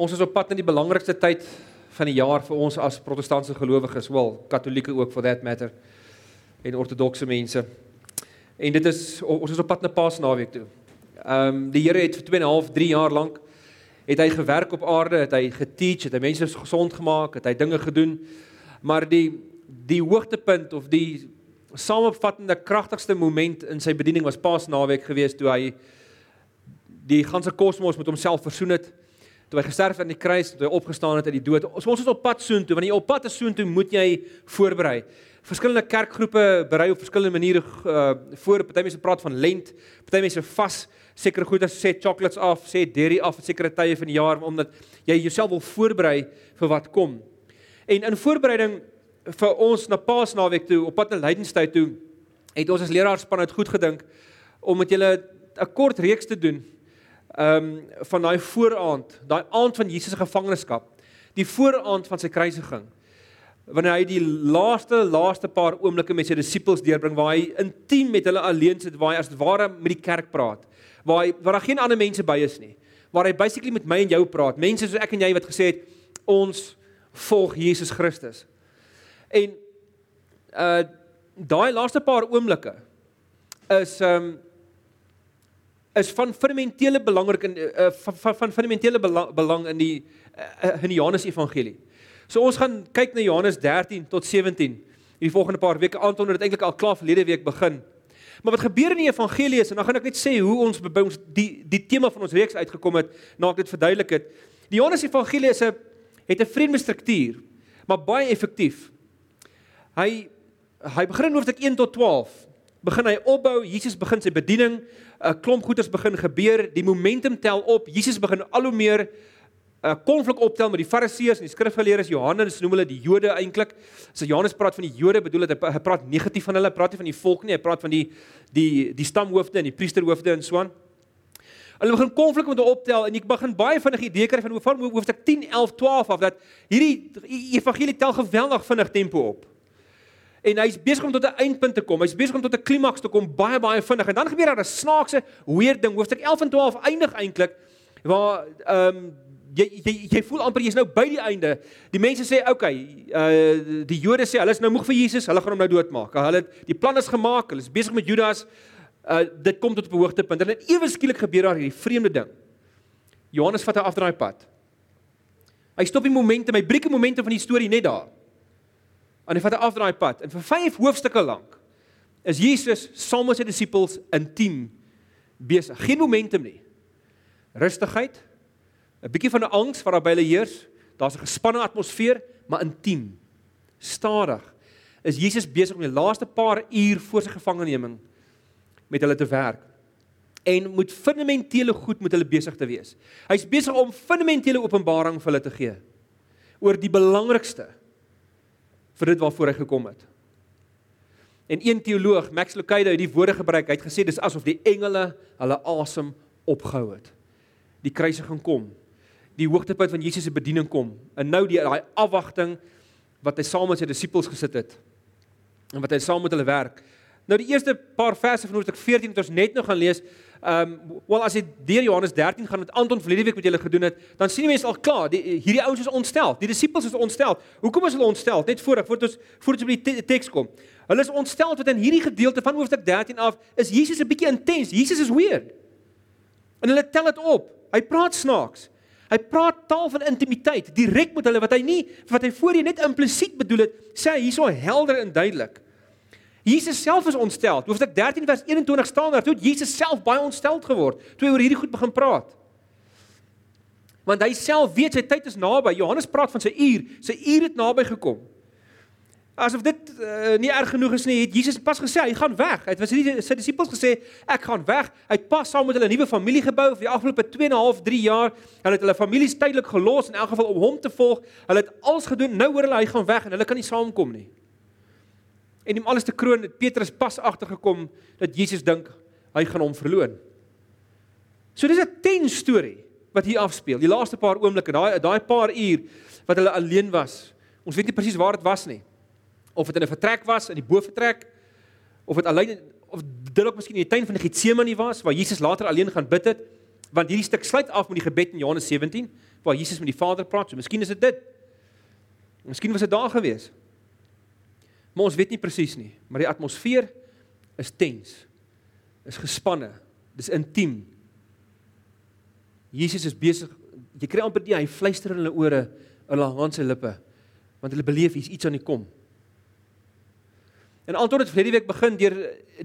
Ons is op pad in die belangrikste tyd van die jaar vir ons as protestantse gelowiges, wel, katolieke ook for that matter en ortodokse mense. En dit is ons is op pad na Paasnaweek toe. Ehm um, die Here het vir 2 en 'n half, 3 jaar lank het hy gewerk op aarde, het hy geteach, het hy mense gesond gemaak, het hy dinge gedoen. Maar die die hoogtepunt of die samevattende kragtigste moment in sy bediening was Paasnaweek geweest toe hy die ganse kosmos met homself versoen het toe hy gesterf het aan die kruis, toe hy opgestaan het uit die dood. Ons ons is op pad soontoe. Wanneer jy op pad is soontoe, moet jy voorberei. Verskillende kerkgroepe berei op verskillende maniere uh voor. Party mense praat van lent, party mense vas sekere goeie sê chocolates af, sê dairy af vir sekere tye van die jaar omdat jy jouself wil voorberei vir wat kom. En in voorbereiding vir ons na Paasnaweek toe op pad na Lydenstyd toe, het ons as leraarspan uit goed gedink om met julle 'n kort reeks te doen ehm um, van daai vooraand, daai aand van Jesus se gevangenskap, die vooraand van sy kruisiging. Wanneer hy die laaste laaste paar oomblikke met sy disippels deurbring waar hy intiem met hulle alleen sit, waar hy as ware met die kerk praat, waar hy waar daar geen ander mense by is nie, waar hy basically met my en jou praat, mense soos ek en jy wat gesê het ons volg Jesus Christus. En uh daai laaste paar oomblikke is ehm um, is van fundamentele belangrik in uh, van, van van fundamentele belang, belang in die uh, in die Johannes Evangelie. So ons gaan kyk na Johannes 13 tot 17 hierdie volgende paar weke aan tot dit eintlik al klaar verlede week begin. Maar wat gebeur in die evangelie is en dan gaan ek net sê hoe ons by ons die die tema van ons reeks uitgekom het nadat ek dit verduidelik het. Die Johannes Evangelie is 'n het 'n vreemde struktuur, maar baie effektief. Hy hy begin in hoofstuk 1 tot 12. Begin hy opbou, Jesus begin sy bediening, 'n klomp goeders begin gebeur, die momentum tel op. Jesus begin al hoe meer 'n uh, konflik optel met die Fariseërs en die skrifgeleerdes. Johannes noem hulle die Jode eintlik. As Johannes praat van die Jode, bedoel hy hy praat negatief van hulle, praat nie van die volk nie, hy praat van die die die stamhoofde en die priesterhoofde en so aan. Hulle begin konflik met hulle optel en ek begin baie vinnig idee kry van hoe van hoofstuk 10, 11, 12 af dat hierdie evangelie tel geweldig vinnig tempo op en hy's besig om tot 'n eindpunt te kom. Hy's besig om tot 'n klimaks te kom baie baie vinnig. En dan gebeur daar 'n snaakse weird ding. Hoofstuk 11 en 12 eindig eintlik waar ehm um, jy, jy jy voel amper jy's nou by die einde. Die mense sê, "Oké, okay, uh die Jode sê hulle is nou moeg vir Jesus. Hulle gaan hom nou doodmaak." Hulle die plan is gemaak. Hulle is besig met Judas. Uh dit kom tot op 'n hoogtepunt. En dan ewe skielik gebeur daar hierdie vreemde ding. Johannes vat 'n afdraai pad. Hy stop die momentum, hy breek die momentum van die storie net daar en hy vat 'n afdraai pad en vir 5 hoofstukke lank is Jesus saam met sy disippels intiem besig. Geen momentum nie. Rustigheid, 'n bietjie van 'n angs wat daar by hulle heers. Daar's 'n gespanne atmosfeer, maar intiem. Stadig is Jesus besig om die laaste paar uur voor sy gevangeneming met hulle te werk en moet fundamentele goed met hulle besig te wees. Hy's besig om fundamentele openbaring vir hulle te gee oor die belangrikste vir dit waarvoor hy gekom het. En een teoloog, Max Lucado, het die woorde gebruik. Hy het gesê dis asof die engele hulle asem opgehou het. Die kruisiging kom. Die hoogtepunt van Jesus se bediening kom. En nou die daai afwagting wat hy saam met sy disippels gesit het en wat hy saam met hulle werk. Nou die eerste paar verse van Hoofstuk 14 wat ons net nou gaan lees, Ehm um, wel as jy deur Johannes 13 gaan met Anton verlede week wat julle gedoen het, dan sien die mense al klaar, die hierdie ouens is ontstel. Die disippels is ontstel. Hoekom is hulle ontstel? Net voor voordat ons voordat ons by die teks kom. Hulle is ontstel want in hierdie gedeelte van hoofstuk 13 af is Jesus 'n bietjie intens. Jesus is weird. En hulle tel dit op. Hy praat snaaks. Hy praat taal van intimiteit direk met hulle wat hy nie wat hy voorheen net implisiet bedoel het, sê hy hierso helder en duidelik. Jesus self is ontstel. Hoofstuk 13 vers 21 staan daar, toe Jesus self baie ontstel geword toe hy oor hierdie goed begin praat. Want hy self weet sy tyd is naby. Johannes praat van sy uur, sy uur het naby gekom. Asof dit uh, nie erg genoeg is nie, het Jesus pas gesê hy gaan weg. Hy het vir sy, sy disippels gesê ek gaan weg. Hy het pas saam met hulle 'n nuwe familie gebou vir die afgelope 2 en 'n half, 3 jaar. Hulle het hulle families tydelik gelos in elk geval om hom te volg. Hulle het alles gedoen. Nou hoor hulle hy gaan weg en hulle kan nie saamkom nie. En om alles te kroon, het Petrus pas agtergekom dat Jesus dink hy gaan hom verloon. So dis 'n ten storie wat hier afspeel. Die laaste paar oomblikke, daai daai paar uur wat hulle alleen was. Ons weet nie presies waar dit was nie. Of dit in 'n vertrek was, in die boefretrek, of dit alleen of dit dalk miskien in die tuin van die Getsemane was waar Jesus later alleen gaan bid het, want hierdie stuk sluit af met die gebed in Johannes 17 waar Jesus met die Vader praat. So miskien is dit dit. Miskien was dit daar gewees. Maar ons weet nie presies nie, maar die atmosfeer is tens. Is gespanne. Dis intiem. Jesus is besig. Jy kry amper die hy fluister in hulle ore, hulle hand se lippe, want hulle beleef hier's iets aan die kom. En Anton het verlede week begin deur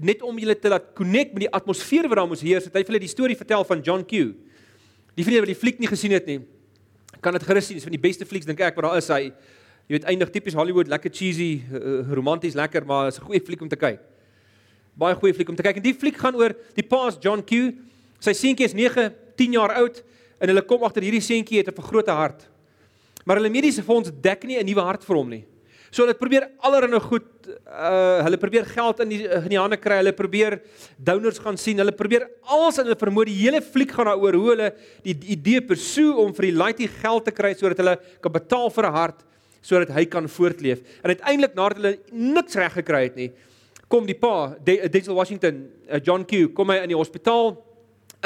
net om julle te laat connect met die atmosfeer wat daar moes heers. Het hy vir hulle die storie vertel van John Q. Die vriende wat die fliek nie gesien het nie, kan dit gerus sien. Dis van die beste flieks dink ek wat daar is. Hy jy weet eindig tipies Hollywood, lekker cheesy, uh, romanties lekker, maar is 'n goeie fliek om te kyk. Baie goeie fliek om te kyk. En die fliek gaan oor die pa's John Q. Sy seentjie is 9, 10 jaar oud en hulle kom agter hierdie seentjie het 'n vergrote hart. Maar hulle mediese fonds dek nie 'n nuwe hart vir hom nie. So hulle probeer allerhande goed uh hulle probeer geld in die in die hande kry. Hulle probeer donors gaan sien. Hulle probeer alles in hulle vermoë. Die hele fliek gaan daaroor hoe hulle die, die idee pursue om vir die laity geld te kry sodat hulle kan betaal vir 'n hart sodat hy kan voortleef. En uiteindelik nadat hulle niks reg gekry het nie, kom die pa, Denzel Washington, uh, John Q, kom hy in die hospitaal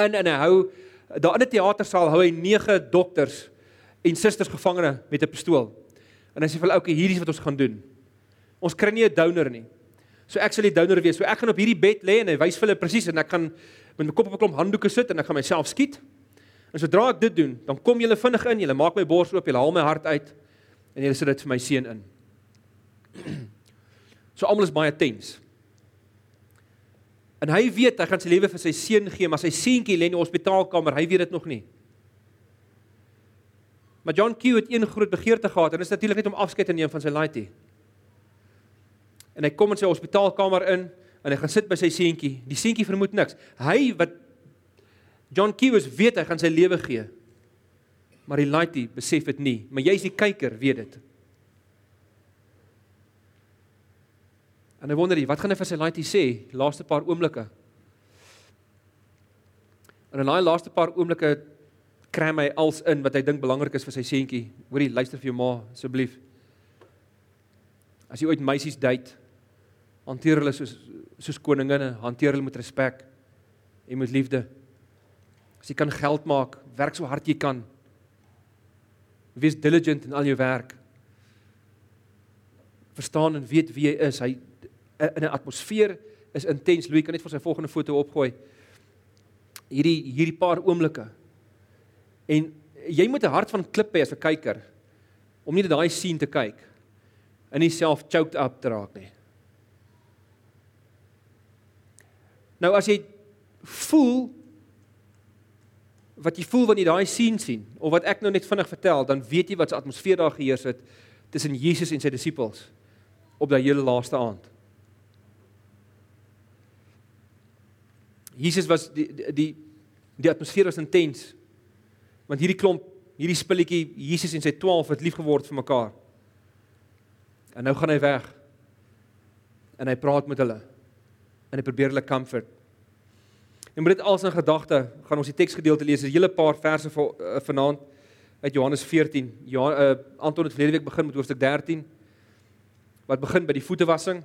in en hy hou daar in 'n teatersaal hou hy 9 dokters en susters gevangene met 'n pistool. En hy sê vir hulle, "Oké, hierdie is wat ons gaan doen. Ons kry nie 'n donor nie. So ek sal die donor wees. So ek gaan op hierdie bed lê en hy wys vir hulle presies en ek gaan met my kop op 'n klomp handdoeke sit en ek gaan myself skiet. En sodra ek dit doen, dan kom julle vinnig in, julle maak my bors oop, julle haal my hart uit en julle sit dit vir my seun in." So almal is baie tens. En hy weet hy gaan sy lewe vir sy seun gee, maar sy seentjie lê in die hospitaalkamer, hy weet dit nog nie. Maar John Q het een groot begeerte gehad en dit is natuurlik net om afskeid te neem van sy laity. En hy kom in sy hospitaalkamer in en hy gaan sit by sy seentjie. Die seentjie vermoed niks. Hy wat John Q is weet hy gaan sy lewe gee. Maar die laity besef dit nie, maar jy is die kyker, weet dit. En hy wonder, wat gaan hy vir sy laity sê die laaste paar oomblikke? En in daai laaste paar oomblikke kry my als in wat hy dink belangrik is vir sy seentjie. Hoorie, luister vir jou ma asseblief. As jy ooit meisies date, hanteer hulle soos soos koninginne, hanteer hulle met respek en met liefde. As jy kan geld maak, werk so hard jy kan. Wees diligent in al jou werk. Verstaan en weet wie jy is. Hy in 'n atmosfeer is intens. Louis kan net vir sy volgende foto opgooi. Hierdie hierdie paar oomblikke En jy moet 'n hart van klip hê as 'n kyker om nie daai sien te kyk en nie self choked up te raak nie. Nou as jy voel wat jy voel wanneer jy daai sien sien of wat ek nou net vinnig vertel, dan weet jy wat se atmosfeer daar geheers het tussen Jesus en sy disippels op daai hele laaste aand. Jesus was die die die, die atmosfeer was intens Want hierdie klomp, hierdie spulletjie Jesus en sy 12 het lief geword vir mekaar. En nou gaan hy weg. En hy praat met hulle. En hy probeer hulle comfort. En met dit als in gedagte, gaan ons die teksgedeelte lees, 'n hele paar verse eh, vanaand uit Johannes 14. Ja, uh, Anton het verlede week begin met hoofstuk 13 wat begin by die voetewassing.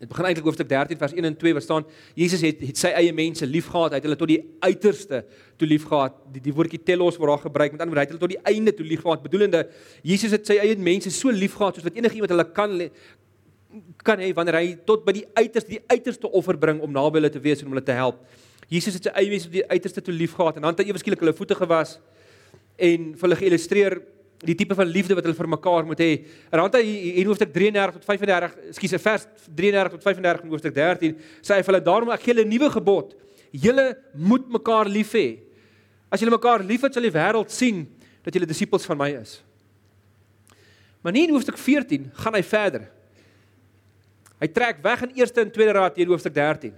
Dit begin eintlik hoofstuk 13 vers 1 en 2 waar staan Jesus het het sy eie mense liefgehad, hy het hulle tot die uiterste toe liefgehad. Die die woordjie telos word daar gebruik. Met ander woorde, hy het hulle tot die einde toe liefgehad, bedoelende Jesus het sy eie mense so liefgehad soos wat enigiemand hulle kan kan hê wanneer hy tot by die uiterste die uiterste offer bring om naby hulle te wees en om hulle te help. Jesus het sy eie mense tot die uiterste toe liefgehad en dan het hy eweskielik hulle voete gewas en vir hulle geillustreer die tipe van liefde wat hulle vir mekaar moet hê. En dan hy in hoofstuk 33 tot 35, ekskuus, vers 33 tot 35 in hoofstuk 13, sê hy vir hulle daarom ek gee julle 'n nuwe gebod. Julle moet mekaar lief hê. As julle mekaar liefhet, sal die wêreld sien dat julle disippels van my is. Maar nie in hoofstuk 14 gaan hy verder. Hy trek weg in eerste en tweede raad hier hoofstuk 13.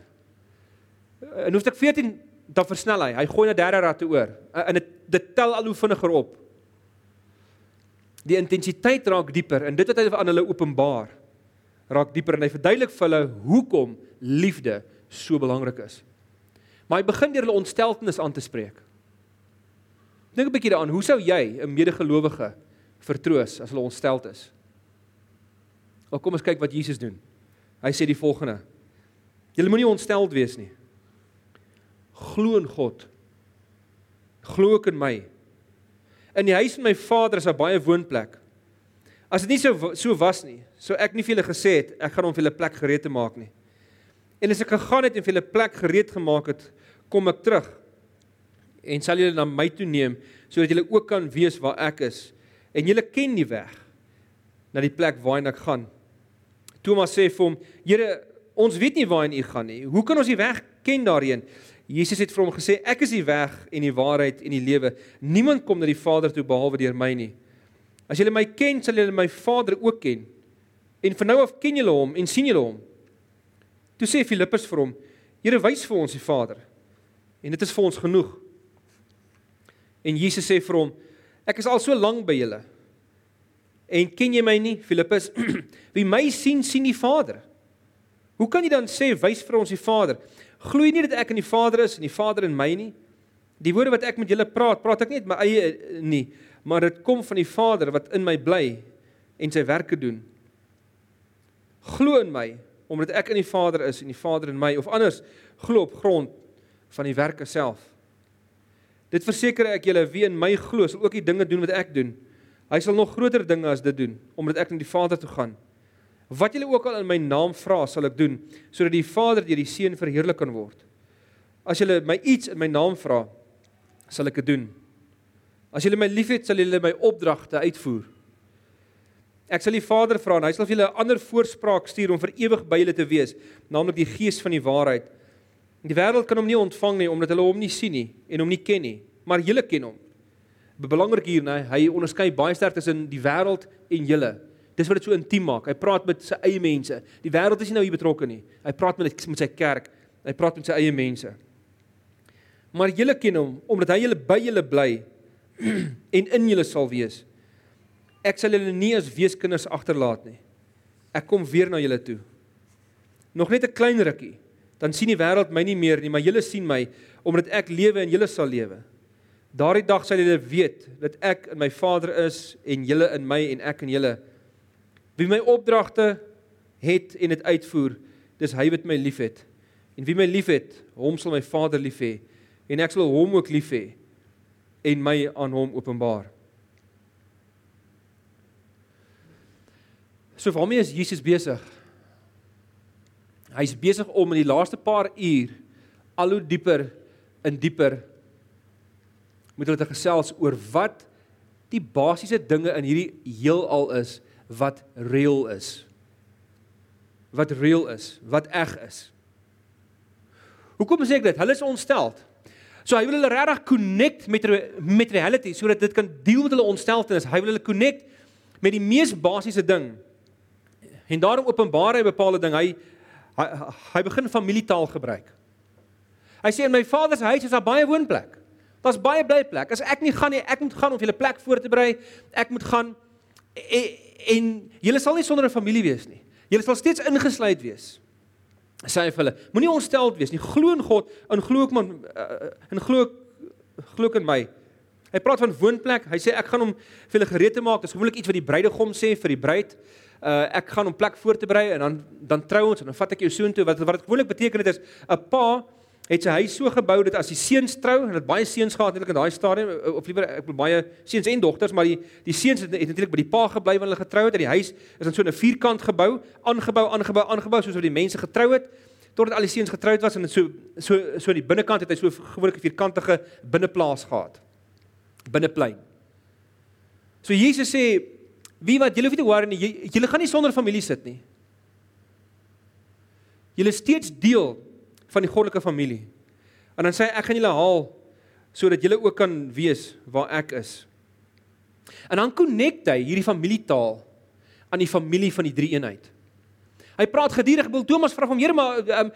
In hoofstuk 14 dan versnel hy. Hy gooi na derde raad toe oor. En dit dit tel al hoe vinniger op. Die intensiteit raak dieper en dit wat hy aan hulle openbaar raak dieper en hy verduidelik vir hulle hoekom liefde so belangrik is. Maar hy begin deur hulle ontsteltenis aan te spreek. Dink 'n bietjie daaraan, hoe sou jy 'n medegelowige vertroos as hulle ontstel is? Wel kom ons kyk wat Jesus doen. Hy sê die volgende: Julle moenie ontsteld wees nie. Glo in God. Glo ook in my. In die huis van my Vader is daar baie woonplek. As dit nie so so was nie, sou ek nie vir julle gesê het ek gaan hom vir julle plek gereed te maak nie. En as ek gegaan het en vir julle plek gereed gemaak het, kom ek terug en sal julle na my toe neem sodat julle ook kan weet waar ek is en julle ken die weg na die plek waarheen ek gaan. Thomas sê vir hom: "Here, ons weet nie waarheen u gaan nie. Hoe kan ons die weg ken daarheen?" Jesus het vir hom gesê: "Ek is die weg en die waarheid en die lewe. Niemand kom na die Vader toe behalwe deur my nie. As julle my ken, sal julle my Vader ook ken. En van nou af ken julle hom en sien julle hom." Toe sê Filippus vir hom: "Here, wys vir ons die Vader. En dit is vir ons genoeg." En Jesus sê vir hom: "Ek is al so lank by julle En ken jy my nie, Filippus? Wie my sien, sien die Vader. Hoe kan jy dan sê wys vir ons die Vader? Glo jy nie dat ek in die Vader is en die Vader in my nie? Die woorde wat ek met julle praat, praat ek nie met my eie eh, nie, maar dit kom van die Vader wat in my bly en sy werke doen. Glo in my omdat ek in die Vader is en die Vader in my of anders glo op grond van die werke self. Dit verseker ek julle wie in my glo, sal ook die dinge doen wat ek doen. Hy sal nog groter dinge as dit doen omdat ek na die Vader toe gaan. Wat julle ook al in my naam vra, sal ek doen sodat die Vader deur die Seun verheerlik kan word. As julle my iets in my naam vra, sal ek dit doen. As julle my liefhet, sal julle my opdragte uitvoer. Ek sal die Vader vra en hy sal vir julle 'n ander voorspraak stuur om vir ewig by julle te wees, naamlik die Gees van die waarheid. Die wêreld kan hom nie ontvang nie omdat hulle hom nie sien nie en hom nie ken nie, maar julle ken hom belangrik hier, nê, hy onderskei baie sterk tussen die wêreld en julle. Dis wat dit so intiem maak. Hy praat met sy eie mense. Die wêreld is nie nou hier betrokke nie. Hy praat met met sy kerk. Hy praat met sy eie mense. Maar julle ken hom omdat hy julle by julle bly en in julle sal wees. Ek sal julle nie as weeskinders agterlaat nie. Ek kom weer na julle toe. Nog net 'n klein rukkie, dan sien die wêreld my nie meer nie, maar julle sien my omdat ek lewe en julle sal lewe. Daardie dag sal julle weet dat ek in my Vader is en julle in my en ek in julle. Wie my opdragte het en dit uitvoer, dis hy wat my liefhet. En wie my liefhet, hom sal my Vader lief hê en ek sal hom ook lief hê en my aan hom openbaar. So waarmee is Jesus besig? Hy's besig om in die laaste paar uur al hoe dieper in dieper met hulle te gesels oor wat die basiese dinge in hierdie heelal is wat reël is. Wat reël is, wat eg is. Hoekom sê ek dit? Hulle is ontsteld. So hy wil hulle regtig connect met met reality sodat dit kan deel met hulle ontsteltenis. Hy wil hulle connect met die mees basiese ding. En daarom openbaar hy bepaalde ding. Hy hy, hy begin familietaal gebruik. Hy sê in my vader se huis is daar baie woonplek. Daar's baie blyplek. As ek nie gaan nie, ek moet gaan om vir julle plek voor te berei. Ek moet gaan en, en julle sal nie sonder 'n familie wees nie. Julle sal steeds ingesluit wees. Sê hy vir hulle, moenie ontsteld wees nie. Glo in God en glo ook man in uh, glo glo in my. Hy praat van woonplek. Hy sê ek gaan hom vir julle gereed te maak. Dis gewoonlik iets wat die bruidegom sê vir die bruid. Uh ek gaan hom plek voor te berei en dan dan trou ons en dan vat ek jou soontoe. Wat wat dit gewoonlik beteken dit is 'n pa het sy huis so gebou dat as die seuns trou, en dit baie seuns gehad eintlik in daai stadium of liewer ek bedoel baie seuns en dogters, maar die die seuns het, het natuurlik by die pa gebly wanneer hulle getrou het en die huis is dan so 'n vierkant gebou, aangebou, aangebou, aangebou soos wat die mense getrou het totdat al die seuns getroud was en dit so so so aan die binnekant het hy so 'n vierkantige binneplaas gehad. Binneplein. So Jesus sê wie wat julle hoef nie te worry nie, julle gaan nie sonder familie sit nie. Julle steeds deel van die goddelike familie. En dan sê hy ek gaan julle haal sodat julle ook kan weet waar ek is. En dan connect hy hierdie familietaal aan die familie van die drie eenheid. Hy praat gedurig, wil Thomas vra van Here maar um,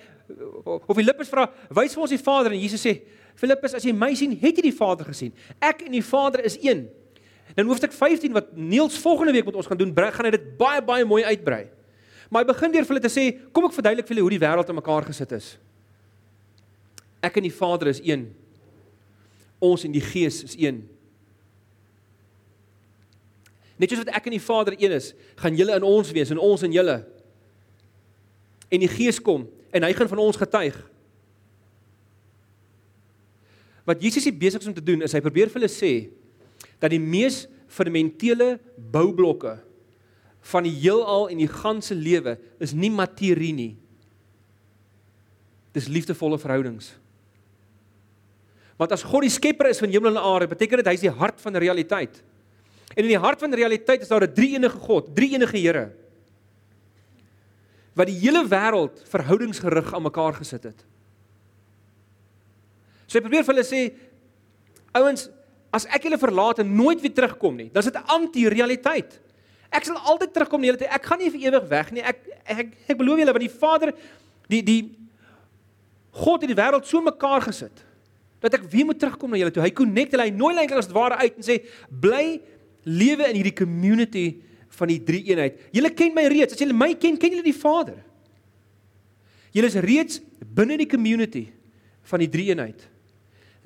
of Filippus vra, wys vir ons die Vader en Jesus sê, Filippus as jy my sien, het jy die Vader gesien. Ek en die Vader is een. Dan hoofstuk 15 wat Niels volgende week met ons gaan doen, gaan hy dit baie baie mooi uitbrei. Maar hy begin deur vir hulle te sê, kom ek verduidelik vir julle hoe die wêreld in mekaar gesit is. Ek en die Vader is een. Ons en die Gees is een. Net soos wat ek en die Vader een is, gaan julle in ons wees en ons in julle. En die Gees kom en hy gaan van ons getuig. Wat Jesus hier besig is om te doen is hy probeer vir hulle sê dat die mees fundamentele boublokke van die heelal en die ganse lewe is nie materie nie. Dis liefdevolle verhoudings. Want as God die skepper is van hemel en aarde, beteken dit hy is die hart van realiteit. En in die hart van realiteit is daar 'n drie-enige God, drie-enige Here wat die hele wêreld verhoudingsgerig aan mekaar gesit het. So hy probeer vir hulle sê ouens, as ek julle verlaat en nooit weer terugkom nie, dan is dit anti-realiteit. Ek sal altyd terugkom die hele tyd. Ek gaan nie vir ewig weg nie. Ek ek ek, ek beloof julle want die Vader die die God het die wêreld so mekaar gesit dat ek weer moet terugkom na julle toe. Hy connect hulle, hy nooi hulle eintlik as ware uit en sê bly lewe in hierdie community van die drie eenheid. Julle ken my reeds. As julle my ken, ken julle die Vader. Julle is reeds binne die community van die drie eenheid.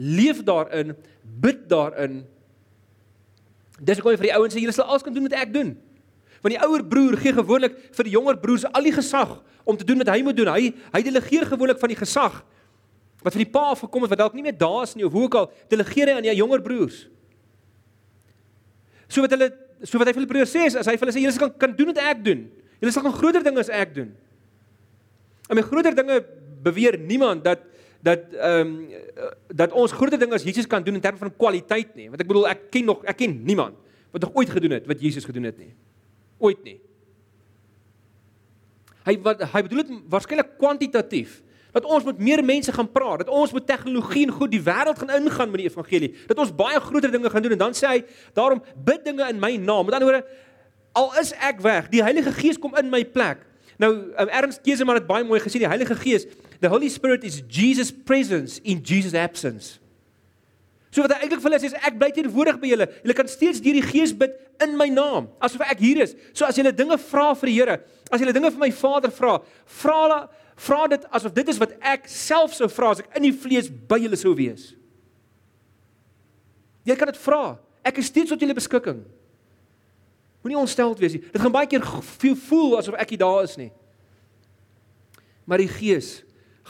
Leef daarin, bid daarin. Dis ek wil vir die ouens sê julle sal alles kan doen wat ek doen. Want die ouer broer gee gewoonlik vir die jonger broers al die gesag om te doen wat hy moet doen. Hy hy delegeer gewoonlik van die gesag wat van die pa af gekom het wat dalk nie meer daar is nie of hoe ook al, delegeer hy aan die jonger broers. So wat hulle so wat hy vir hulle broers sê is as hy vir hulle sê julle kan kan doen wat ek doen. Julle sal kan groter dinge as ek doen. En met groter dinge beweer niemand dat dat ehm um, dat ons groter dinge as Jesus kan doen in terme van kwaliteit nie. Want ek bedoel ek ken nog ek ken niemand wat nog ooit gedoen het wat Jesus gedoen het nie. Ooit nie. Hy wat hy bedoel dit waarskynlik kwantitatief dat ons met meer mense gaan praat, dat ons met tegnologie en goed die wêreld gaan ingaan met die evangelie, dat ons baie groter dinge gaan doen en dan sê hy, daarom bid dinge in my naam. Met ander woorde, al is ek weg, die Heilige Gees kom in my plek. Nou, um, Ernst Keseman het baie mooi gesê, die Heilige Gees, the Holy Spirit is Jesus presence in Jesus absence. So wat hy eintlik vir hulle sê is ek bly teenwoordig by julle. Julle kan steeds deur die Gees bid in my naam, asof ek hier is. So as julle dinge vra vir die Here, as julle dinge vir my Vader vra, vra hulle vra dit asof dit is wat ek self sou vra as ek in die vlees by julle sou wees. Jy kan dit vra. Ek is steeds tot julle beskikking. Moenie ontsteld wees nie. Dit gaan baie keer voel asof ek nie daar is nie. Maar die Gees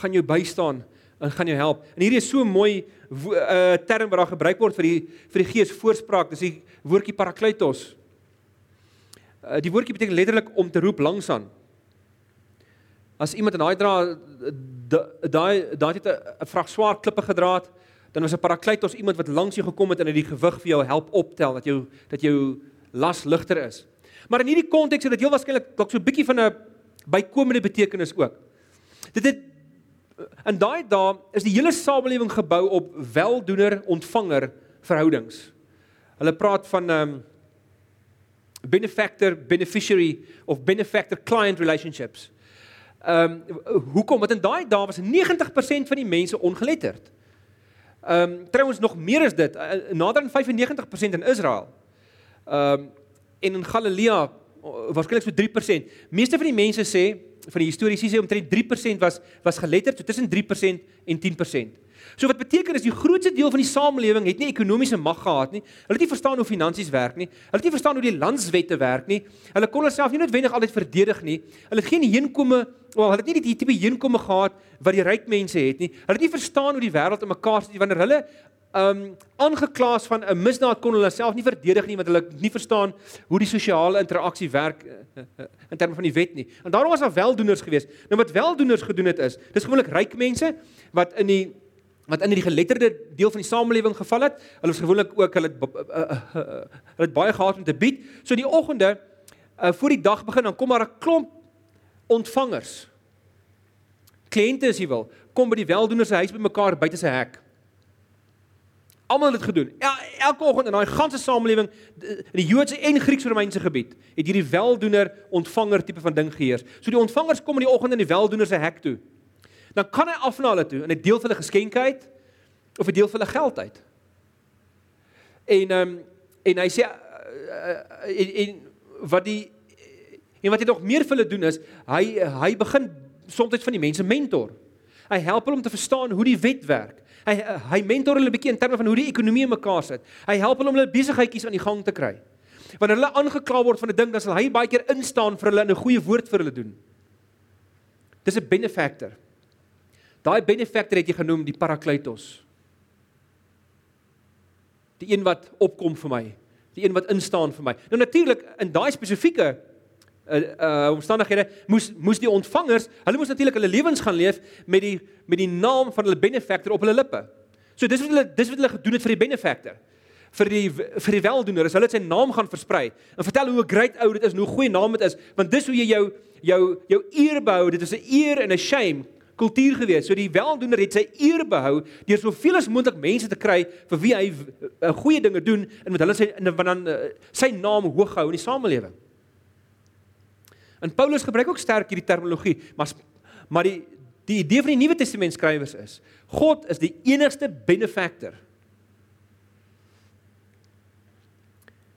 gaan jou bystaan en gaan jou help. En hierdie is so mooi 'n uh, term wat daar gebruik word vir die vir die Gees voorspraak. Dis die woordjie parakletos. Uh, die woordjie beteken letterlik om te roep langs aan. As iemand in daai dra daai daai het 'n vrag swaar klippe gedra het, dan was 'n parakletos iemand wat langs jou gekom het en het die gewig vir jou help optel dat jou dat jou las ligter is. Maar in hierdie konteks het dit heel waarskynlik dalk so 'n bietjie van 'n bykomende betekenis ook. Dit het in daai dae is die hele samelewing gebou op weldoener ontvanger verhoudings. Hulle praat van 'n um, benefactor beneficiary of benefactor client relationships. Ehm um, hoekom? Want in daai dae was 90% van die mense ongeletterd. Ehm um, trouens nog meer is dit, uh, nader aan 95% in Israel. Ehm um, en in Galilea waarskynlik so 3%. Meeste van die mense sê van die historiese sê omtrent 3% was was geletterd, so tussen 3% en 10%. So wat beteken is die grootste deel van die samelewing het nie ekonomiese mag gehad nie. Hulle het nie verstaan hoe finansies werk nie. Hulle het nie verstaan hoe die landswette werk nie. Hulle kon hulself nie noodwendig altyd verdedig nie. Hulle het geen heenkome, wel hulle het nie die tipe heenkome gehad wat die ryk mense het nie. Hulle het nie verstaan hoe die wêreld in mekaar sit wanneer hulle um aangeklaas van 'n misdaad kon hulle self nie verdedig nie want hulle nie verstaan hoe die sosiale interaksie werk uh, uh, in terme van die wet nie. En daarom was daar weldoeners geweest. Nou wat weldoeners gedoen het is, dis gewoonlik ryk mense wat in die wat in die geletterde deel van die samelewing geval het. Hulle was gewoonlik ook hulle het, uh, uh, uh, hulle het baie gehad om te bied. So die oggende uh, voor die dag begin dan kom maar 'n klomp ontvangers. Kliënte as jy wil, kom by die weldoener se huis bymekaar buite sy hek. Almal het dit gedoen. El, elke oggend in daai ganse samelewing in die Joodse en Grieks-Romeinse gebied het hierdie weldoener ontvanger tipe van ding geheers. So die ontvangers kom in die oggend in die weldoener se hek toe dan kan hy af na hulle toe en 'n deel van hulle geskenke uit of 'n deel van hulle geld uit. En ehm um, en hy sê uh, en, en wat die en wat hy nog meer vir hulle doen is hy hy begin soms van die mense mentor. Hy help hulle om te verstaan hoe die wet werk. Hy hy mentor hulle 'n bietjie in terme van hoe die ekonomie mekaar sit. Hy help hulle om hulle besigheidjies aan die gang te kry. Wanneer hulle aangekla word van 'n ding, dan sal hy baie keer instaan vir hulle en 'n goeie woord vir hulle doen. Dis 'n benefactor. Daai benefactor het jy genoem die parakletos. Die een wat opkom vir my, die een wat instaan vir my. Nou natuurlik in daai spesifieke uh uh omstandighede moes moes die ontvangers, hulle moes natuurlik hulle lewens gaan leef met die met die naam van hulle benefactor op hulle lippe. So dis wat hulle dis wat hulle gedoen het vir die benefactor. Vir die vir die weldoener, is hulle sy naam gaan versprei en vertel hoe 'n great ou dit is, hoe goeie naam dit is, want dis hoe jy jou jou jou eer behou. Dit is 'n eer en 'n shame kultuur gewees. So die weldoener het sy eer behou deur soveel as moontlik mense te kry vir wie hy 'n goeie dinge doen en met hulle sy en dan sy naam hoog hou in die samelewing. En Paulus gebruik ook sterk hierdie terminologie, maar maar die die idee van die Nuwe Testament skrywers is God is die enigste benefactor.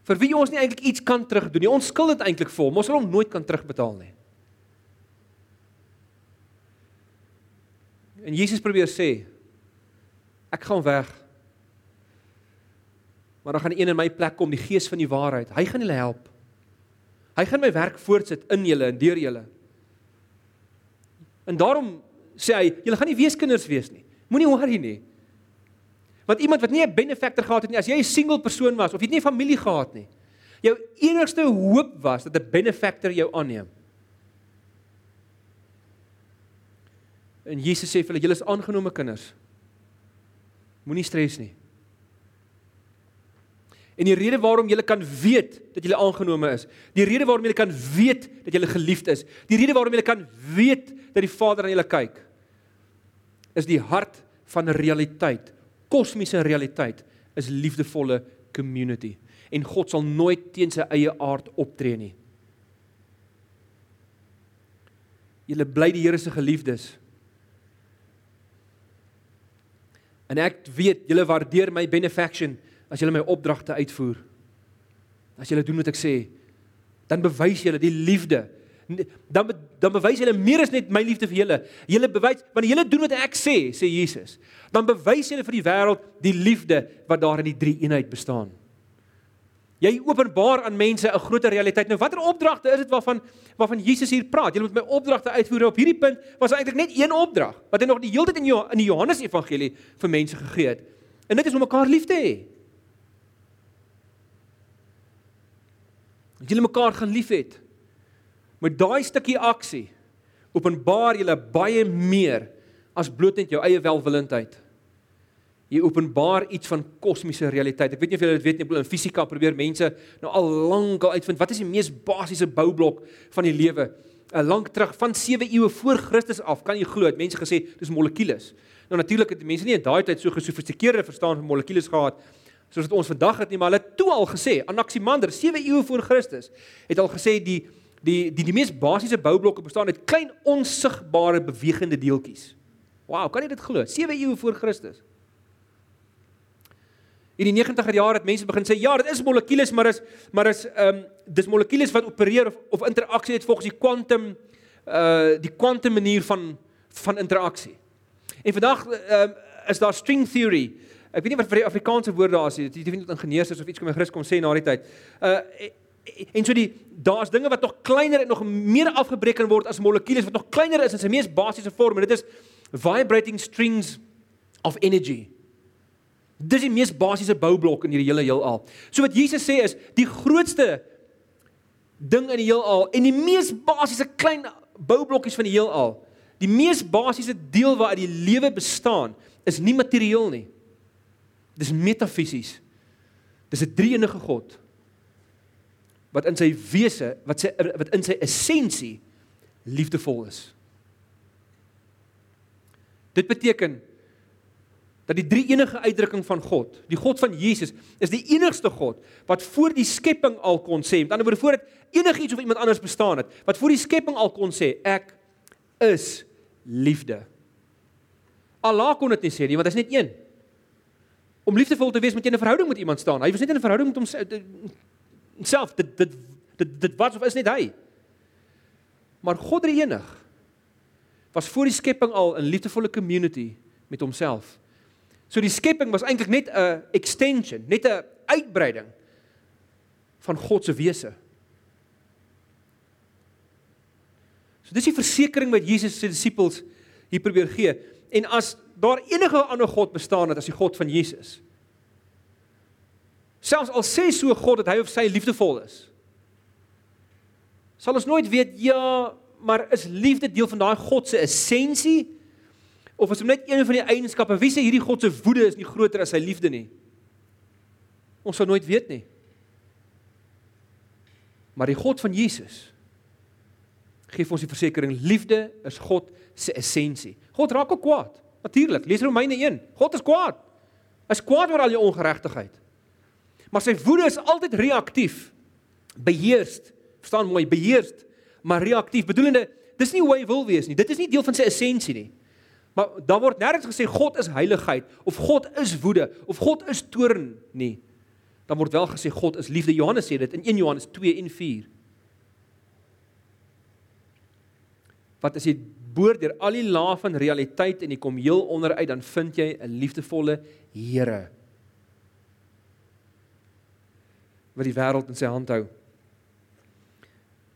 Vir wie ons nie eintlik iets kan terugdoen nie. Ons skuld dit eintlik vir hom. Ons sal hom nooit kan terugbetaal nie. En Jesus probeer sê ek gaan weg. Maar dan gaan een in my plek kom, die Gees van die waarheid. Hy gaan julle help. Hy gaan my werk voortsit in julle en deur julle. En daarom sê hy, julle gaan nie weeskinders wees nie. Moenie worry nie. Want iemand wat nie 'n benefactor gehad het nie, as jy 'n single persoon was of jy het nie 'n familie gehad nie, jou enigste hoop was dat 'n benefactor jou aanneem. En Jesus sê vir hulle, julle is aangenome kinders. Moenie stres nie. En die rede waarom jy kan weet dat jy aangenome is, die rede waarom jy kan weet dat jy geliefd is, die rede waarom jy kan weet dat die Vader aan julle kyk, is die hart van realiteit, kosmiese realiteit, is liefdevolle community. En God sal nooit teen sy eie aard optree nie. Julle bly die Here se geliefdes. En ek weet julle waardeer my benefaction as julle my opdragte uitvoer. As julle doen wat ek sê, dan bewys julle die liefde. Dan dan bewys julle meer as net my liefde vir julle. Julle bewys wanneer julle doen wat ek sê, sê Jesus, dan bewys julle vir die wêreld die liefde wat daar in die drie eenheid bestaan. Jy openbaar aan mense 'n groter realiteit. Nou watter opdragte is dit waarvan waarvan Jesus hier praat? Jy moet my opdragte uitvoer. Op hierdie punt was eintlik net een opdrag wat hy nog die hele tyd in in die Johannes Evangelie vir mense gegee het. En dit is om mekaar lief te hê. dat julle mekaar gaan liefhet. Met daai stukkie aksie openbaar julle baie meer as bloot net jou eie welwillendheid. Jy openbaar iets van kosmiese realiteit. Ek weet nie of julle dit weet nie, in fisika probeer mense nou al lank al uitvind wat is die mees basiese boublok van die lewe. 'n Lank terug van 7 eeue voor Christus af, kan jy glo, het mense gesê dis molekules. Nou natuurlik het mense nie in daai tyd so gesofistikeerde verstaan van molekules gehad soos wat ons vandag het nie, maar hulle het toe al gesê, Anaximander 7 eeue voor Christus het al gesê die die die die mees basiese boublokke bestaan uit klein onsigbare bewegende deeltjies. Wow, kan jy dit glo? 7 eeue voor Christus. In die 90er jare het mense begin sê ja, dit is molekules, maar is maar is ehm um, dis molekules wat opereer of of interaksie het volgens die kwantum uh die kwantum manier van van interaksie. En vandag ehm um, is daar string theory Ek weet nie wat vir die Afrikaanse woord daar is. Jy weet nie ingenieurs is of iets kom my Christus kom sê na die tyd. Uh en so die daar's dinge wat nog kleiner en nog meer afgebreek kan word as molekules wat nog kleiner is in sy mees basiese vorm en dit is vibrating strings of energy. Dis die mees basiese boublok in hierdie hele heelal. So wat Jesus sê is die grootste ding in die heelal en die mees basiese klein boublokkies van die heelal. Die mees basiese deel waaruit die lewe bestaan is nie materieel nie. Dis metafisies. Dis 'n drie-enige God wat in sy wese, wat sy wat in sy essensie liefdevol is. Dit beteken dat die drie-enige uitdrukking van God, die God van Jesus, is die enigste God wat voor die skepping al kon sê, met ander woorde voordat enigiets of iemand anders bestaan het, wat voor die skepping al kon sê, ek is liefde. Allah kon dit nie sê nie, want hy is net een. Om liefdevol te wees moet jy in 'n verhouding met iemand staan. Hy was net in 'n verhouding met homself. Dit dit dit dit wat of is net hy. Maar God die enig was voor die skepping al 'n liefdevolle community met homself. So die skepping was eintlik net 'n extension, net 'n uitbreiding van God se wese. So dis die versekering wat Jesus se disippels hier probeer gee. En as daar enige ander god bestaan het as die God van Jesus, Selfs al sê so God dat hy of sy liefdevol is. Sal ons nooit weet ja, maar is liefde deel van daai God se essensie of is dit net een van die eienskappe? Wie sê hierdie God se woede is nie groter as sy liefde nie? Ons sal nooit weet nie. Maar die God van Jesus gee ons die versekering liefde is God se essensie. God raak ook kwaad. Natuurlik, lees Romeine 1. God is kwaad. Hy's kwaad oor al jou ongeregtigheid. Maar sy woede is altyd reaktief. Beheerst. Verstaan mooi, beheerst, maar reaktief. Bedoelende, dis nie hoe hy wil wees nie. Dit is nie deel van sy essensie nie. Maar daar word nêrens gesê God is heiligheid of God is woede of God is toorn nie. Dan word wel gesê God is liefde. Johannes sê dit in 1 Johannes 2 en 4. Wat as jy boor deur al die lae van realiteit en jy kom heel onder uit, dan vind jy 'n liefdevolle Here wat die wêreld in sy hand hou.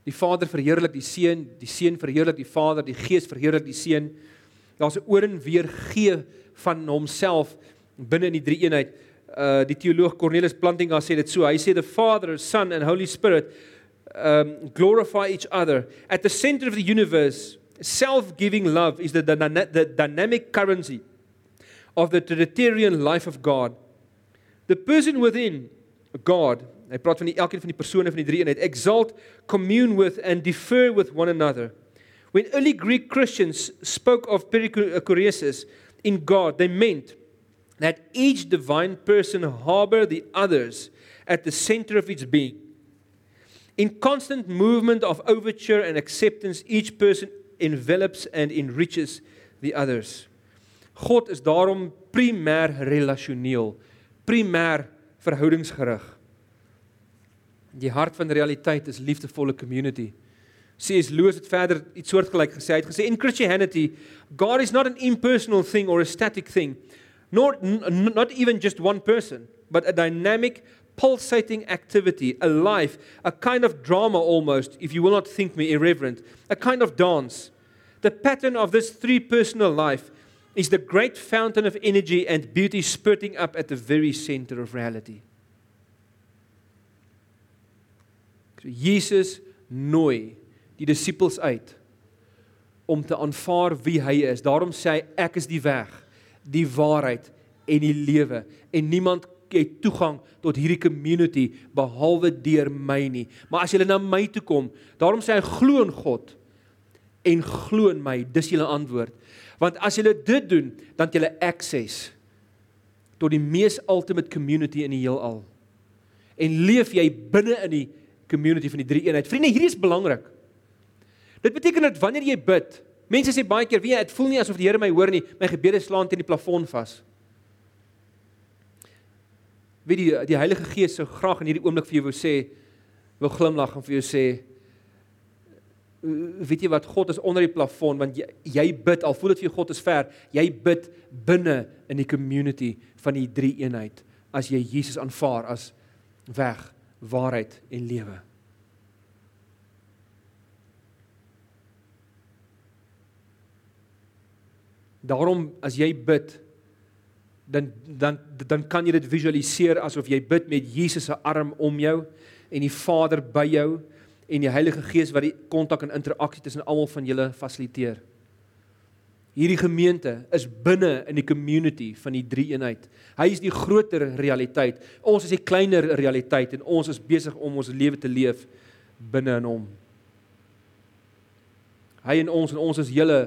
Die Vader verheerlik die Seun, die Seun verheerlik die Vader, die Gees verheerlik die Seun. Daar's 'n oor en weer gee van homself binne in die drie eenheid. Uh die teoloog Cornelius Plantinga sê dit so. Hy sê the Father, Son and Holy Spirit um glorify each other at the center of the universe. Self-giving love is the, the, the dynamic currency of the Trinitarian life of God. The person within God Hy praat van die elkeen van die persone van die drie eenheid. Exalt, commune with and defer with one another. When early Greek Christians spoke of perichoresis in God, they meant that each divine person harbor the others at the center of its being. In constant movement of overture and acceptance, each person envelops and enriches the others. God is daarom primêr relasioneel, primêr verhoudingsgerig. Die hart van realiteit is liefdevolle community. C.S. Lewis het verder iets soortgelyk gesê. Hy het gesê in Christianity, God is not an impersonal thing or a static thing, nor not even just one person, but a dynamic pulsating activity, a life, a kind of drama almost, if you will not think me irreverent, a kind of dance. The pattern of this three personal life is the great fountain of energy and beauty spurting up at the very center of reality. So Jesus nooi die disippels uit om te aanvaar wie hy is. Daarom sê hy ek is die weg, die waarheid en die lewe en niemand het toegang tot hierdie community behalwe deur my nie. Maar as jy na my toe kom, daarom sê hy glo in God en glo in my, dis julle antwoord. Want as jy dit doen, dan het jy access tot die mees ultimate community in die heelal. En leef jy binne in die community van die drie eenheid. Vriende, hierdie is belangrik. Dit beteken dat wanneer jy bid, mense sê baie keer, weet jy, dit voel nie asof die Here my hoor nie. My gebede slaan teen die plafon vas. Weet jy, die Heilige Gees sou graag in hierdie oomblik vir jou wou sê, wou glimlag en vir jou sê, weet jy wat God is onder die plafon want jy, jy bid al voel dit vir jou God is ver jy bid binne in die community van die drie eenheid as jy Jesus aanvaar as weg waarheid en lewe. Daarom as jy bid dan dan dan kan jy dit visualiseer asof jy bid met Jesus se arm om jou en die Vader by jou en die Heilige Gees wat die kontak en interaksie tussen almal van julle fasiliteer. Hierdie gemeente is binne in die community van die drie eenheid. Hy is die groter realiteit. Ons is die kleiner realiteit en ons is besig om ons lewe te leef binne in hom. Hy en ons en ons is hele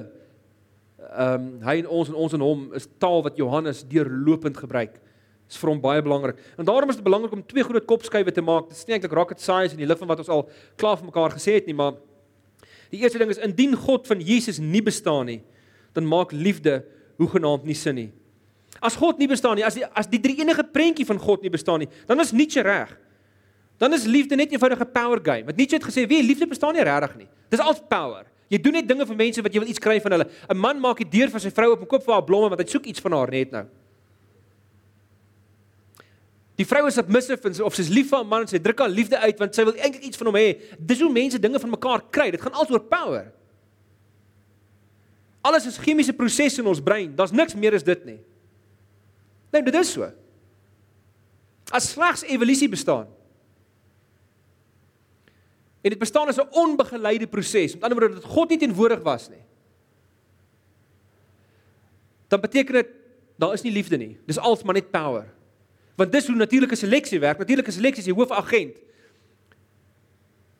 ehm um, hy en ons en ons en hom is taal wat Johannes deurlopend gebruik. Dit is vir hom baie belangrik. En daarom is dit belangrik om twee groot kopskuive te maak. Dit is nie eintlik rocket science in die lig van wat ons al klaar vir mekaar gesê het nie, maar die eerste ding is indien God van Jesus nie bestaan nie, dan maak liefde hoegenaamd nie sin nie. As God nie bestaan nie, as die as die drie enige prentjie van God nie bestaan nie, dan is Nietzsche reg. Dan is liefde net 'n eenvoudige power game. Want Nietzsche het gesê, "Wie liefde bestaan nie regtig nie. Dis al power. Jy doen net dinge vir mense wat jy wil iets kry van hulle. 'n Man maak die deur vir sy vrou oop en koop vir haar blomme want hy soek iets van haar net nou." Die vrou is submissive of sy's lief vir 'n man en sy druk haar liefde uit want sy wil eintlik iets van hom hê. Dis hoe mense dinge van mekaar kry. Dit gaan alsoor power. Alles is chemiese prosesse in ons brein. Daar's niks meer as dit nie. Nee, dit is so. As slegs evolusie bestaan. En dit bestaan as 'n onbegeleide proses. Met ander woorde dat God nie teenwoordig was nie. Dan beteken dit daar is nie liefde nie. Dis als maar net power. Want dis hoe natuurlike seleksie werk. Natuurlike seleksie is die hoofagent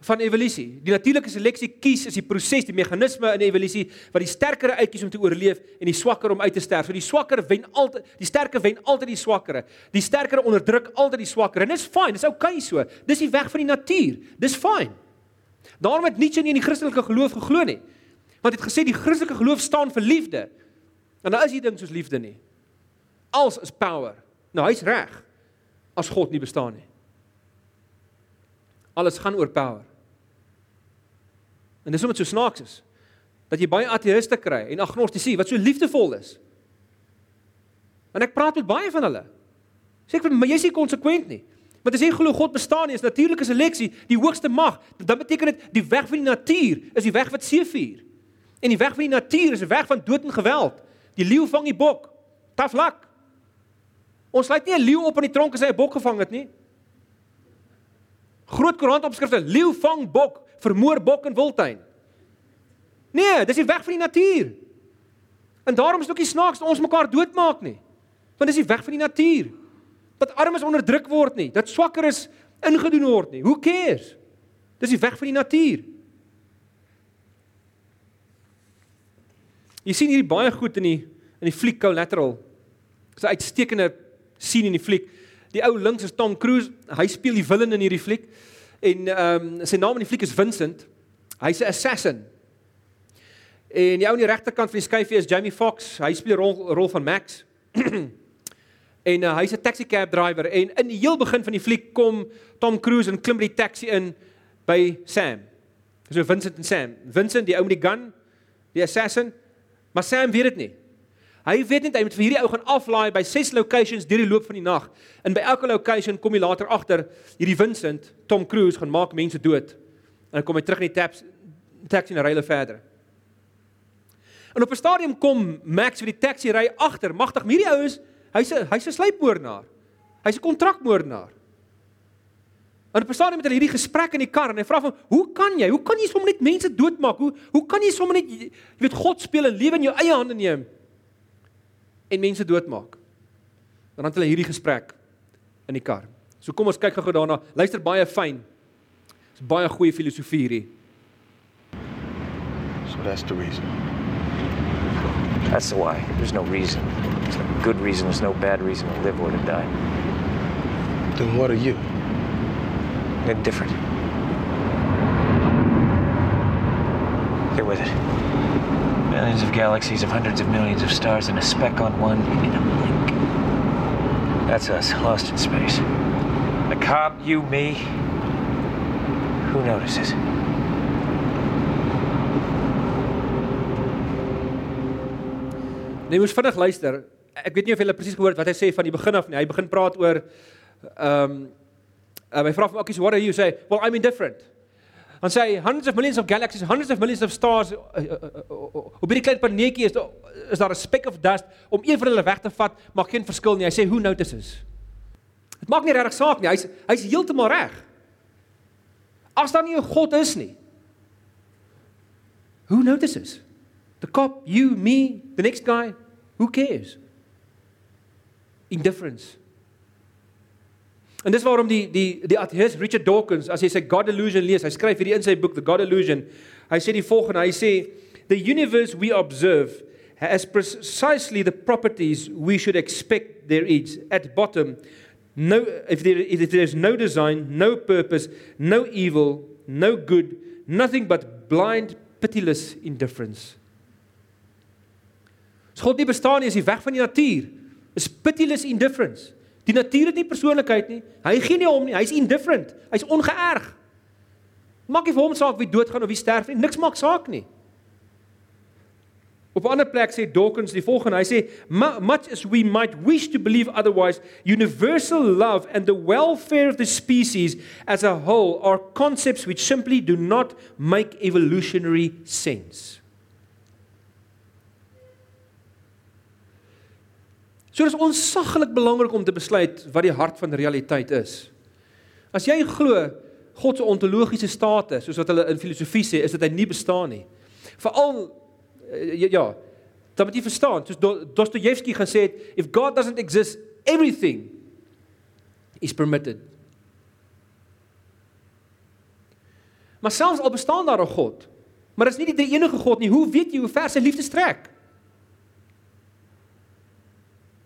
van evolusie. Die natuurlike seleksie kies is die proses, die meganisme in evolusie wat die sterkere uitkies om te oorleef en die swakker om uit te sterf. So die swakker wen altyd, die sterker wen altyd die swakkere. Die sterker onderdruk altyd die swakker. En dis fyn, dis oukei okay so. Dis die weg van die natuur. Dis fyn. Daarom het Nietzsche nie in die Christelike geloof geglo nie. Want hy het gesê die Christelike geloof staan vir liefde. En daar is nie ding soos liefde nie. Als is power. Nou hy's reg. As God nie bestaan nie. Alles gaan oor power. En dis omdat so snaaks is dat jy baie ateïste kry en agnostici wat so liefdevol is. En ek praat met baie van hulle. Sê ek, maar jy's nie konsekwent nie. Want as jy glo God bestaan nie, is natuurlike seleksie die hoogste mag, dan beteken dit die weg van die natuur is die weg wat seefuur. En die weg van die natuur is 'n weg van dood en geweld. Die leeu vang die bok. Tough luck. Ons sluit nie 'n leeu op in die tronk as hy 'n bok gevang het nie. Groot koerantopskrifte: Leeu vang bok, vermoor bok in Wildtuin. Nee, dis die weg van die natuur. En daarom is dit ook nie snaaks dat ons mekaar doodmaak nie. Want dis die weg van die natuur. Dat armes onderdruk word nie, dat swakker is ingedoen word nie. Who cares? Dis die weg van die natuur. Jy sien hierdie baie goed in die in die fliek Collateral. Dis 'n uitstekende scene in die fliek. Die ou links is Tom Cruise. Hy speel die villain in hierdie fliek. En ehm um, sy naam in die fliek is Vincent. Hy's 'n assassin. En die ou aan die regterkant van die skyfie is Jamie Foxx. Hy speel die rol rol van Max. en uh, hy's 'n taxi cab driver en in die heel begin van die fliek kom Tom Cruise en klim by die taxi in by Sam. So Vincent en Sam. Vincent, die ou met die gun, die assassin, maar Sam weet dit nie. Hy weet net hy moet vir hierdie ou gaan aflaai by ses locations deur die loop van die nag. En by elke location kom hy later agter hierdie Vincent, Tom Cruise gaan maak mense dood. En dan kom hy terug in die taps taxi en ry hulle verder. En op 'n stadium kom Max vir die taxi ry agter. Magtig, hierdie ou is hy's 'n hy's 'n sluipmoordenaar. Hy's 'n kontrakmoordenaar. En op 'n stadium met hulle hierdie gesprek in die kar en hy vra hom, "Hoe kan jy? Hoe kan jy sommer net mense doodmaak? Hoe hoe kan jy sommer net jy weet God speel en lewe in jou eie hande neem?" en mense doodmaak. Dan het hulle hierdie gesprek in die kar. So kom ons kyk gou-gou daarna. Luister baie fyn. Dis baie goeie filosofie hierdie. So that's the reason. That's why. There's no reason. There's no good reason. There's no bad reason to live or to die. Then what are you? They're different. Get with it. Millions of galaxies of hundreds of millions of stars and a speck on one in a blink. That's us, lost in space. The cop, you, me. Who notices? Nee, moes vinnig luister. Ek weet nie of jy presies gehoor het wat hy sê van die begin af nie. Hy begin praat oor ehm um, hy vra vir Akkies, "What are you?" say, "Well, I'm indifferent." Dan sê hy hundreds of millions of galaxies, hundreds of millions of stars. Uh, uh, uh, hierdie klein planeetjie is is daar 'n speck of dust om een van hulle weg te vat, maak geen verskil nie. Hy sê, "Who notices?" Dit maak nie regtig saak nie. Hy's hy's heeltemal reg. As daar nie 'n God is nie. Who notices? The cop, you, me, the next guy, who cares? Indifference. En dis waarom die die die ateïs Richard Dawkins as hy sy God Illusion lees, hy skryf hierdie in sy boek The God Illusion. Hy sê die volgende, hy sê the universe we observe has precisely the properties we should expect there is at bottom no if there if there is no design, no purpose, no evil, no good, nothing but blind pitiless indifference. God nie bestaan nie, is die weg van die natuur. Is pitiless indifference. Die natuur het nie persoonlikheid nie. Hy gee nie om nie. Hy's indifferent. Hy's ongeërg. Maak nie vir hom saak wie doodgaan of wie sterf nie. Niks maak saak nie. Op 'n ander plek sê Dawkins die volgende. Hy sê much as we might wish to believe otherwise, universal love and the welfare of the species as a whole are concepts which simply do not make evolutionary sense. So dis onsaglik belangrik om te besluit wat die hart van realiteit is. As jy glo God se ontologiese state, soos wat hulle in filosofie sê, is dit hy nie bestaan nie. Veral ja, ja, dan moet jy verstaan, soos Dostoevsky gesê het, if God doesn't exist, everything is permitted. Maar selfs al bestaan daar 'n God, maar is nie die enige God nie. Hoe weet jy hoe ver sy liefde strek?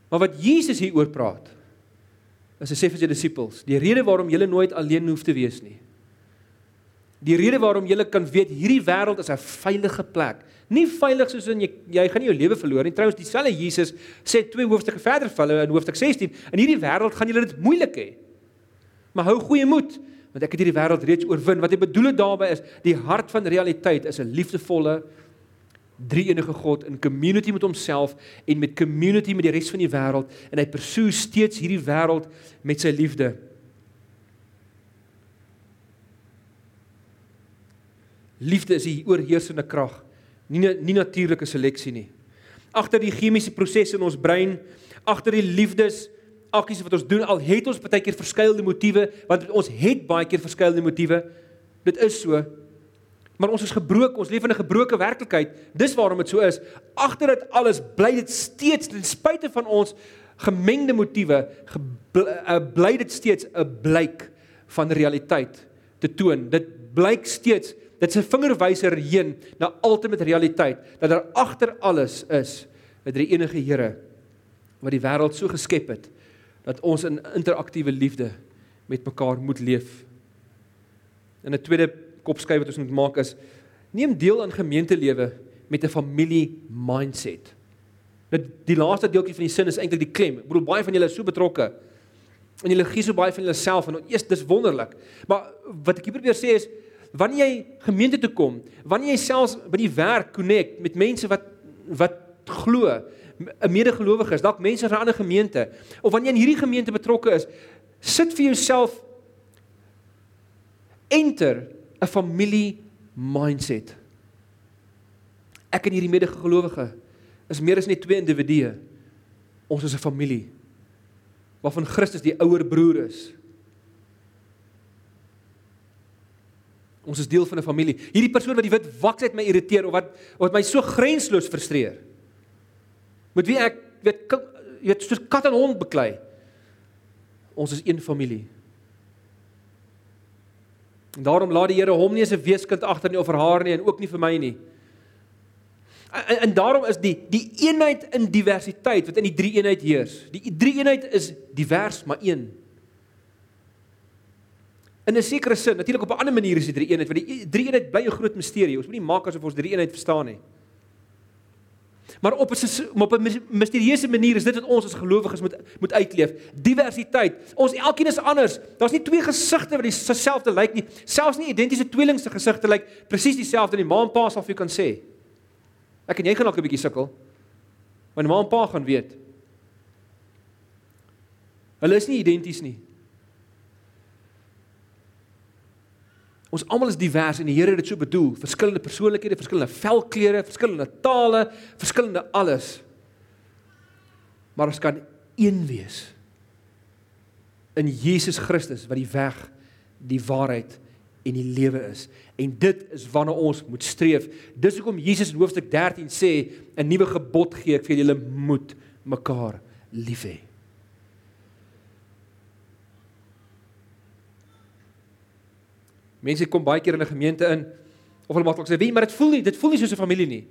Maar wat Jesus hier oor praat, is hy sê vir sy disippels, die rede waarom julle nooit alleen hoef te wees nie. Die rede waarom julle kan weet hierdie wêreld is 'n veilige plek. Nie veilig soos in jy jy gaan nie jou lewe verloor nie. Trouens dieselfde Jesus sê twee hoofstukke verder van hulle in hoofstuk 16, in hierdie wêreld gaan julle dit moeilik hê. Maar hou goeie moed, want ek het hierdie wêreld reeds oorwin. Wat hy bedoel daarmee is, die hart van realiteit is 'n liefdevolle drie enige God in community met homself en met community met die res van die wêreld en hy pursue steeds hierdie wêreld met sy liefde. Liefde is die oorheersende krag, nie nie natuurlike seleksie nie. Agter die chemiese prosesse in ons brein, agter die liefdes aksies wat ons doen, al het ons baie keer verskillende motiewe, want ons het baie keer verskillende motiewe. Dit is so. Maar ons is gebroken, ons leef in 'n gebroke werklikheid. Dis waarom dit so is. Agter dit alles bly dit steeds ten spyte van ons gemengde motiewe, eh, bly dit steeds 'n blyk van realiteit te toon. Dit blyk steeds dit se vingerwyser heen na ultimate realiteit dat daar agter alles is 'n drie enige Here wat die wêreld so geskep het dat ons in interaktiewe liefde met mekaar moet leef. In 'n tweede kopskyf wat ons moet maak is neem deel aan gemeentelewe met 'n familie mindset. Dit die laaste deeltjie van die sin is eintlik die klem. Ek bedoel baie van julle is so betrokke en julle gee so baie van julleself en eers dis wonderlik. Maar wat ek hier probeer sê is wanneer jy gemeente toe kom, wanneer jy selfs by die werk connect met mense wat wat glo, 'n medegelowige is, dalk mense van 'n ander gemeente, of wanneer jy in hierdie gemeente betrokke is, sit vir jouself enter 'n familie mindset. Ek en hierdie medegelowige is meer as net twee individue. Ons is 'n familie waarvan Christus die ouer broer is. Ons is deel van 'n familie. Hierdie persoon wat die wit waksheid my irriteer of wat wat my so grensloos frustreer. Met wie ek weet weet soos kat en hond beklei. Ons is een familie. En daarom laat die Here hom nie as 'n weeskind agter nie of vir haar nie en ook nie vir my nie. En, en daarom is die die eenheid in diversiteit wat in die drie eenheid heers. Die drie eenheid is divers maar een. In 'n sekere sin, natuurlik op 'n ander manier is die drie eenheid want die drie eenheid bly 'n groot misterie. Ons moet nie maak asof ons drie eenheid verstaan nie. Maar op 'n op 'n misterieuse manier is dit wat ons as gelowiges moet moet uitleef. Diversiteit. Ons elkeen is anders. Daar's nie twee gesigte wat dieselfde lyk nie. Selfs nie identiese tweelings se gesigte lyk presies dieselfde nie. Ma en pa sal vir jou kan sê. Ek en jy gaan dalk 'n bietjie sukkel. Maar ma en pa gaan weet. Hulle is nie identies nie. Ons almal is divers en die Here het dit so bedoel, verskillende persoonlikhede, verskillende velkleure, verskillende tale, verskillende alles. Maar ons kan een wees in Jesus Christus wat die weg, die waarheid en die lewe is. En dit is waarna ons moet streef. Dis hoekom Jesus in hoofstuk 13 sê 'n nuwe gebod gee ek vir julle moet mekaar lief hê. Mense kom baie keer in 'n gemeente in of hulle maak dalk sê, "Wie, maar dit voel nie, dit voel nie soos 'n familie nie."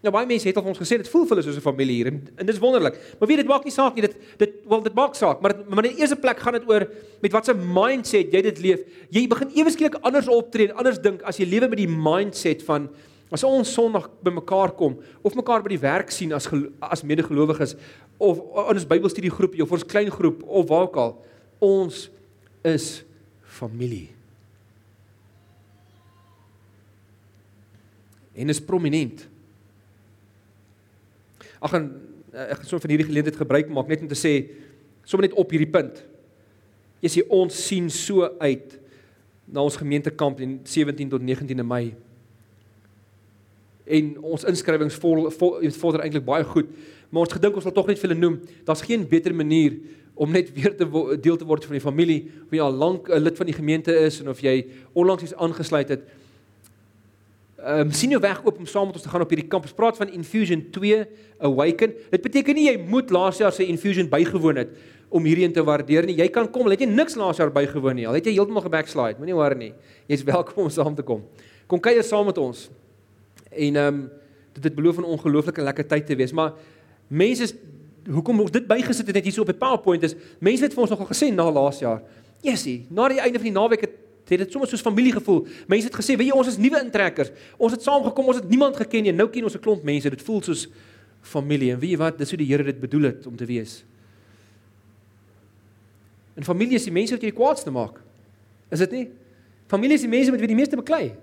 Nou baie mense het al vir ons gesê dit voel vir hulle soos 'n familie hier en, en dit is wonderlik. Maar wie dit maak nie saak nie, dit dit wel dit maak saak, maar maar in die eerste plek gaan dit oor met watter mindset jy dit leef. Jy begin ewe skielik anders optree en anders dink as jy lewe met die mindset van as ons Sondag bymekaar kom of mekaar by die werk sien as as medegelowiges of in ons Bybelstudiegroepie of ons klein groep of waar ook al, ons is familie. En is prominent. Ag en eh, ek gaan so van hierdie geleentheid gebruik maak net om te sê sommer net op hierdie punt. Jy sien ons sien so uit na ons gemeentekamp in 17 tot 19de Mei. En ons inskrywings vol, vol vorder eintlik baie goed. maar ons gedink ons sal tog net vir hulle noem. Daar's geen beter manier om net weer te deel te word van die familie of jy al lank 'n lid van die gemeente is en of jy onlangs is aangesluit het. Ehm um, sien jou weg oop om saam met ons te gaan op hierdie kamp. Ons praat van Infusion 2 Awaken. Dit beteken nie jy moet laas jaar se Infusion bygewoon het om hierheen te waardeer nie. Jy kan kom, al het jy niks laas jaar bygewoon nie. Al het jy heeltemal gebackslide, moenie worry nie. Jy's welkom om saam te kom. Kom kuier saam met ons. En ehm um, dit het beloof 'n ongelooflike lekker tyd te wees, maar mense is hoekom ons dit bygesit het net hier so op die PowerPoint is, mense het vir ons nogal gesê na laas jaar. Yesie, na die einde van die naweek het het dit sommer soos familie gevoel. Mense het gesê, "Weet jy, ons is nuwe intrekkers. Ons het saamgekom, ons het niemand geken nie. Nou ken ons 'n klomp mense. Dit voel soos familie." En weet jy wat? Dis hoe die Here dit bedoel het om te wees. En familie is die mense wat jy die kwaadste maak. Is dit nie? Familie is die mense met wie die meeste beklei.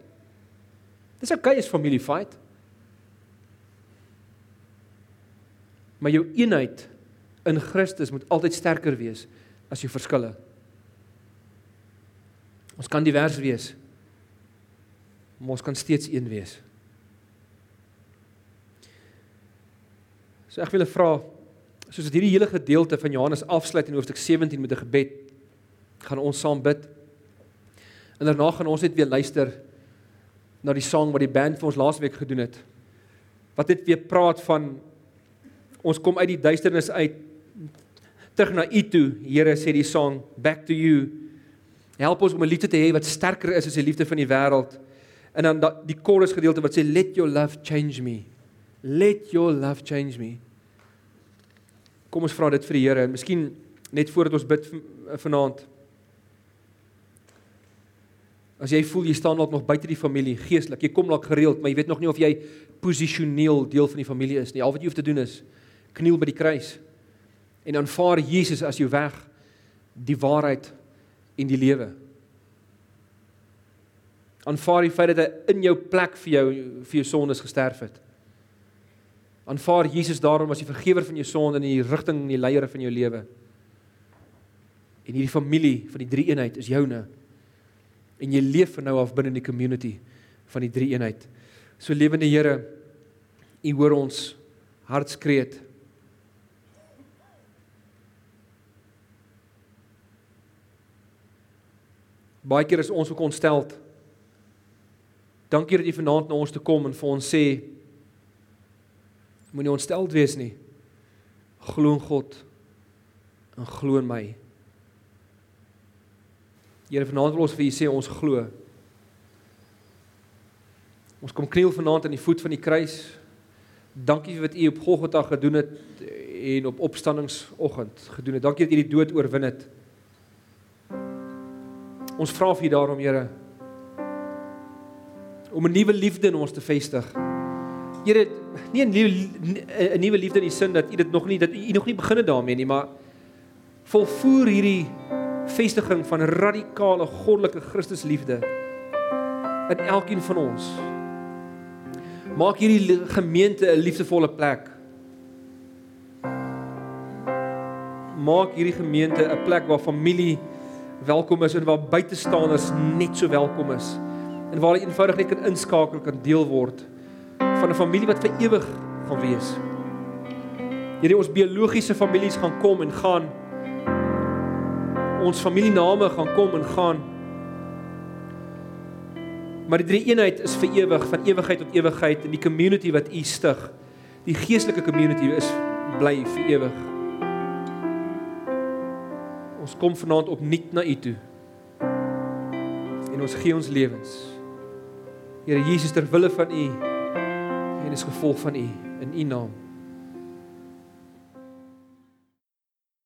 Dis okay as familie fight. Maar jou eenheid in Christus moet altyd sterker wees as jou verskille. Ons kan divers wees. Maar ons kan steeds een wees. So ek wil vra soos dit hierdie hele gedeelte van Johannes afsluit in hoofstuk 17 met 'n gebed, gaan ons saam bid. En daarna gaan ons net weer luister na die sang wat die band vir ons laasweek gedoen het. Wat net weer praat van ons kom uit die duisternis uit terug na U toe. Here sê die sang back to you. Help ons om 'n liefde te hê wat sterker is as die liefde van die wêreld. En dan die chorus gedeelte wat sê let your love change me. Let your love change me. Kom ons vra dit vir die Here en miskien net voordat ons bid vanaand. As jy voel jy staan dalk nog buite die familie geestelik, jy kom dalk gereeld, maar jy weet nog nie of jy posisioneel deel van die familie is nie. Al wat jy hoef te doen is kniel by die kruis en aanvaar Jesus as jou weg, die waarheid en die lewe. Aanvaar die feit dat hy in jou plek vir jou vir jou sondes gesterf het. Aanvaar Jesus daarom as die vergewer van jou sonde en die rigting en die leier van jou lewe. En hierdie familie van die drie eenheid is joune. En jy leef van nou af binne in die community van die drie eenheid. So lewende Here, U hoor ons hartskreet. Baie keer is ons ook ontsteld. Dankie dat jy vanaand na ons toe kom en vir ons sê moenie ontsteld wees nie. Glo in God en glo in my. Here vanaand wil ons vir u sê ons glo. Ons kom kniel vanaand aan die voet van die kruis. Dankie vir wat u op Golgotha gedoen het en op opstanningsoggend gedoen het. Dankie dat u die dood oorwin het. Ons vra vir U daarom, Here, om 'n nuwe liefde in ons te vestig. Here, nie 'n nuwe 'n nuwe liefde in die sin dat U dit nog nie dat U nog nie begin het daarmee nie, maar volvoer hierdie vestiging van radikale goddelike Christusliefde in elkeen van ons. Maak hierdie gemeente 'n liefdevolle plek. Maak hierdie gemeente 'n plek waar familie welkom is en waar buitestanders net so welkom is en waar hulle eenvoudig net kan inskakel kan deel word van 'n familie wat vir ewig gaan wees. Hierdie ons biologiese families gaan kom en gaan. Ons familiename gaan kom en gaan. Maar die drie eenheid is vir ewig, van ewigheid tot ewigheid en die community wat u stig, die geestelike community is bly vir ewig. Ons kom vanaand opnuut na U toe. En ons gee ons lewens. Here Jesus ter wille van U en is gevolg van U in U naam.